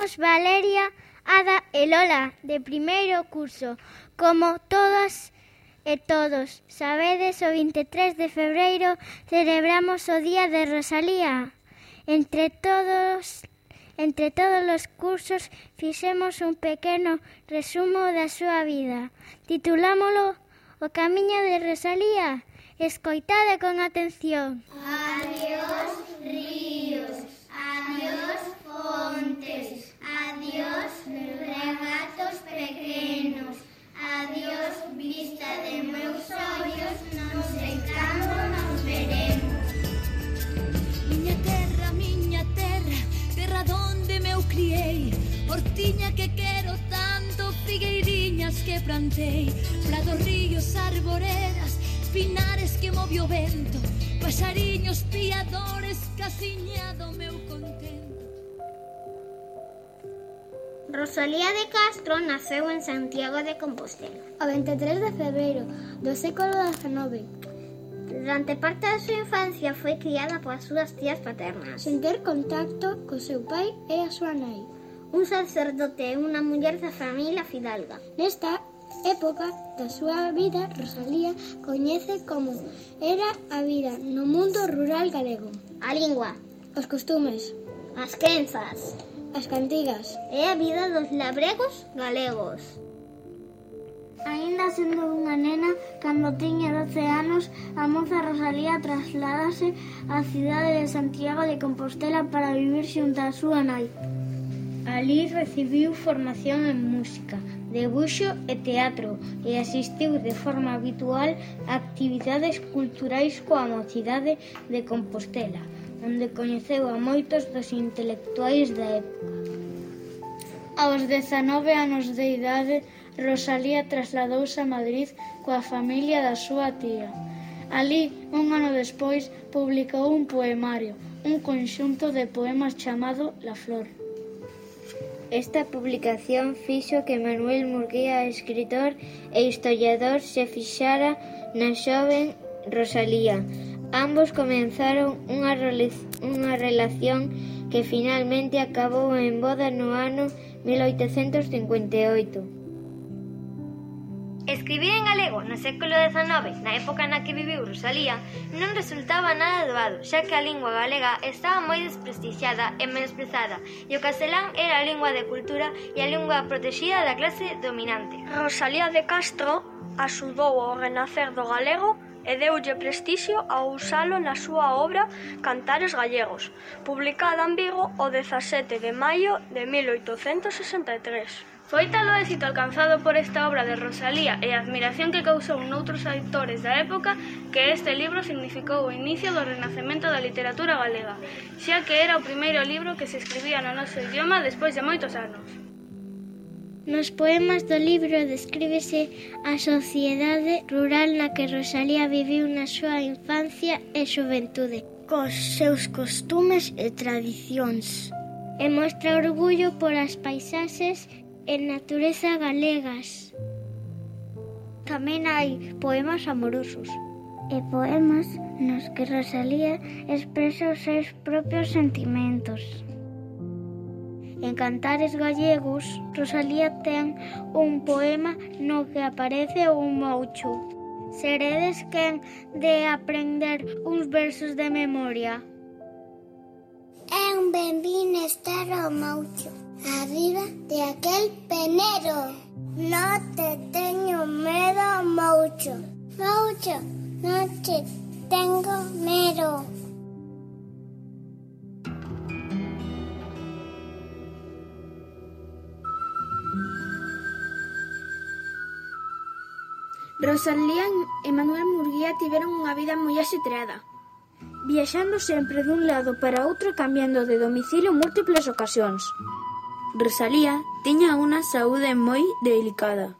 somos Valeria, Ada e Lola de primeiro curso. Como todas e todos sabedes, o 23 de febreiro celebramos o Día de Rosalía. Entre todos entre todos os cursos fixemos un pequeno resumo da súa vida. Titulámolo O Camiño de Rosalía. Escoitade con atención. Adiós, Río. Prados, ríos, arboredas, pinares que movio vento. Pasariños piadores, casiñado meu contento. Rosalía de Castro naceu en Santiago de Compostela o 23 de febreiro do século XIX. Durante parte da súa infancia foi criada polas súas tías paternas. Sen ter contacto co seu pai e a súa nai. Un sacerdote e unha muller da familia fidalga. Nesta época da súa vida Rosalía coñece como era a vida no mundo rural galego. A lingua, os costumes, as quenzas, as cantigas e a vida dos labregos galegos. Ainda sendo unha nena, cando tiña 12 anos, a moza Rosalía trasladase á cidade de Santiago de Compostela para vivir xunto á súa nai. Alí recibiu formación en música, debuxo e teatro e asistiu de forma habitual a actividades culturais coa mocidade de Compostela, onde coñeceu a moitos dos intelectuais da época. Aos 19 anos de idade, Rosalía trasladouse a Madrid coa familia da súa tía. Alí, un ano despois, publicou un poemario, un conxunto de poemas chamado La Flor. Esta publicación fixo que Manuel Murguía, escritor e historiador, se fixara na xoven Rosalía. Ambos comenzaron unha, unha relación que finalmente acabou en boda no ano 1858. Escribir en galego no século XIX, na época na que viviu Rosalía, non resultaba nada doado, xa que a lingua galega estaba moi desprestixiada e menosprezada, e o castelán era a lingua de cultura e a lingua protegida da clase dominante. Rosalía de Castro axudou ao renacer do galego e deulle prestixio ao usalo na súa obra Cantares Gallegos, publicada en Vigo o 17 de maio de 1863. Foi tal o éxito alcanzado por esta obra de Rosalía e a admiración que causou noutros autores da época que este libro significou o inicio do renacemento da literatura galega, xa que era o primeiro libro que se escribía no noso idioma despois de moitos anos. Nos poemas do libro descríbese a sociedade rural na que Rosalía viviu na súa infancia e xuventude, cos seus costumes e tradicións. E mostra orgullo por as paisaxes e natureza galegas. Tamén hai poemas amorosos e poemas nos que Rosalía expresa os seus propios sentimentos. En Cantares Gallegos, Rosalía ten un poema no que aparece un moucho. Seredes quen de aprender uns versos de memoria. É un ben vin estar o moucho arriba de aquel penero. No te teño medo, moucho. Moucho, no te tengo medo. Rosalía e Manuel Murguía tiveron unha vida moi asetreada. Viaxando sempre dun lado para outro e cambiando de domicilio múltiples ocasións. Rosalía tiña unha saúde moi delicada.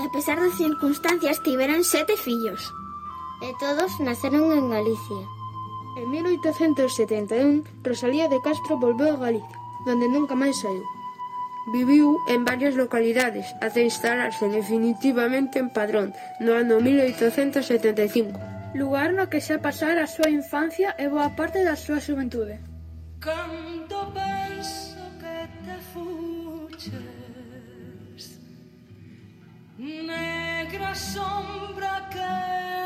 E a pesar das circunstancias tiveron sete fillos. E todos naceron en Galicia. En 1871, Rosalía de Castro volveu a Galicia, donde nunca máis saiu. Viviu en varias localidades até instalarse definitivamente en Padrón no ano 1875, lugar no que xa pasara a súa infancia e boa parte da súa xuventude. Canto penso que te fuches Negra sombra que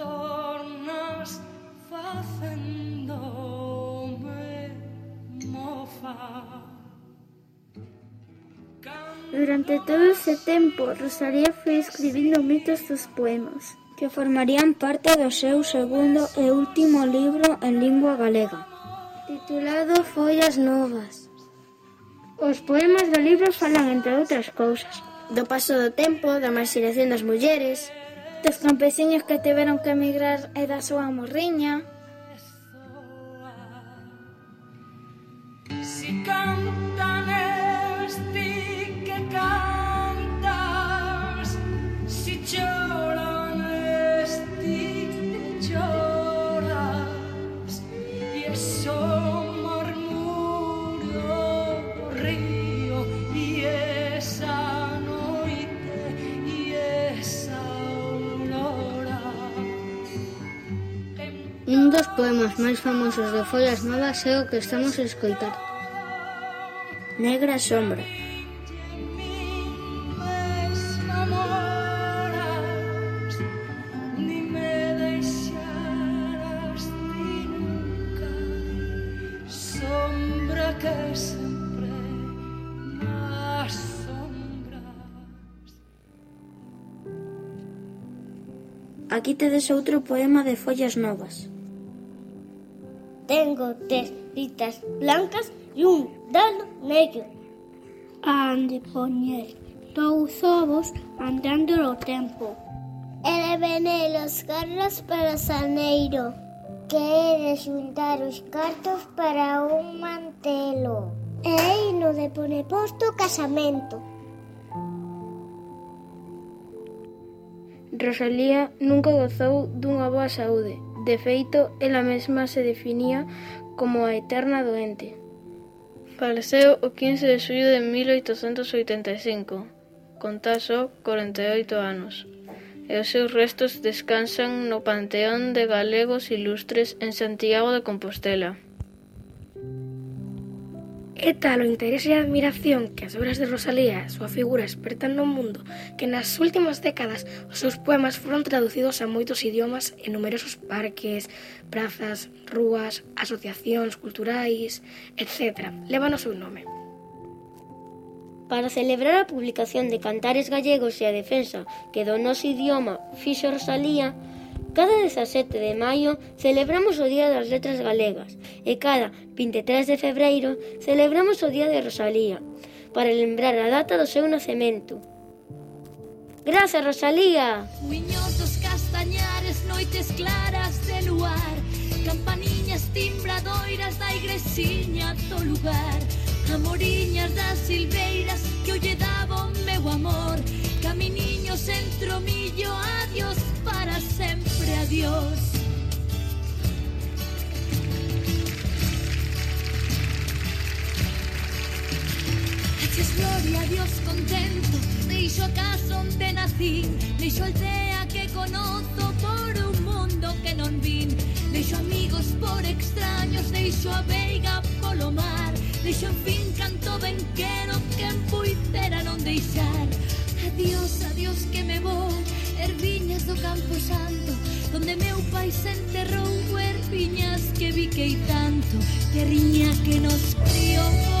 tornas facendome mofa Durante todo ese tempo, Rosalía foi escribindo mitos dos poemas que formarían parte do seu segundo e último libro en lingua galega, titulado Follas Novas. Os poemas do libro falan, entre outras cousas, do paso do tempo, da marxinación das mulleres, dos campesiños que tiveron que emigrar e da súa morriña, Un dos poemas máis famosos de Follas Novas é o que estamos a escoitar. Negra sombra. Aquí tedes outro poema de Follas Novas. Tengo tres listas blancas e un dado negro. Han de poñer dous ovos andando o tempo. E venel los carros para Saneiro, que é de xuntar os cartos para un mantelo. E no de pone posto casamento. Rosalía nunca gozou dunha boa saúde. De feito, ela mesma se definía como a eterna doente. Faleceu o 15 de xullo de 1885, con tan só 48 anos, e os seus restos descansan no Panteón de Galegos Ilustres en Santiago de Compostela. É tal o interese e admiración que as obras de Rosalía e a súa figura expertan no mundo que nas últimas décadas os seus poemas foron traducidos a moitos idiomas en numerosos parques, prazas, rúas, asociacións culturais, etc. Levan o seu nome. Para celebrar a publicación de Cantares Gallegos e a defensa que do noso idioma fixo Rosalía, Cada 17 de maio celebramos o Día das Letras Galegas e cada 23 de febreiro celebramos o Día de Rosalía para lembrar a data do seu nacemento. Grazas, Rosalía! Suiños dos castañares, noites claras de luar Campaniñas timbradoiras da igresiña do lugar Amoriñas das silveiras que Dios contento deixo a casa onde nací Deixo a aldea que conozo por un mundo que non vin Deixo amigos por extraños, deixo a veiga polo mar Deixo en fin canto ben quero que en puidera non deixar Adiós, adiós que me vou, erviñas do campo santo Donde meu pai se enterrou, erviñas que vi que tanto Terriña que nos criou.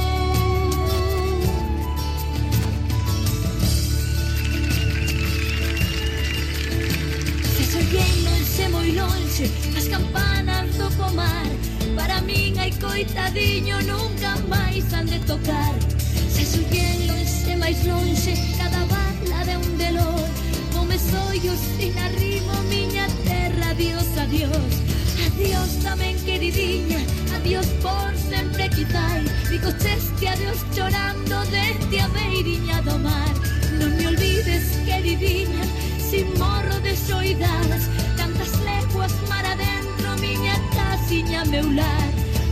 Dios tamén queridiña Adiós por sempre quitai Digo cheste adiós chorando Dente a beiriña do mar Non me olvides queridiña Sin morro de xoidadas Tantas leguas mar adentro Miña casiña meu lar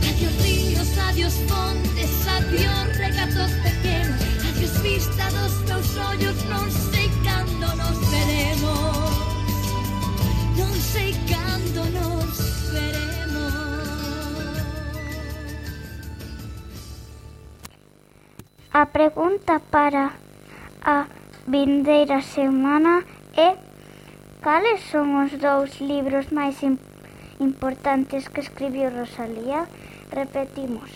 Adiós ríos, adiós A pregunta para a vindeira semana é cales son os dous libros máis importantes que escribiu Rosalía? Repetimos,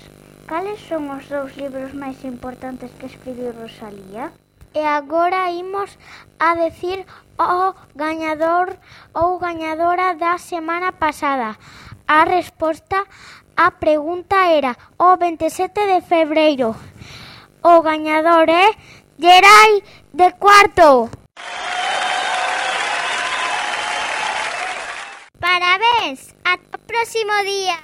cales son os dous libros máis importantes que escribiu Rosalía? E agora imos a decir o gañador ou gañadora da semana pasada. A resposta á pregunta era o 27 de febreiro. O gañador é Gerai de cuarto. Parabéns! Ata o próximo día!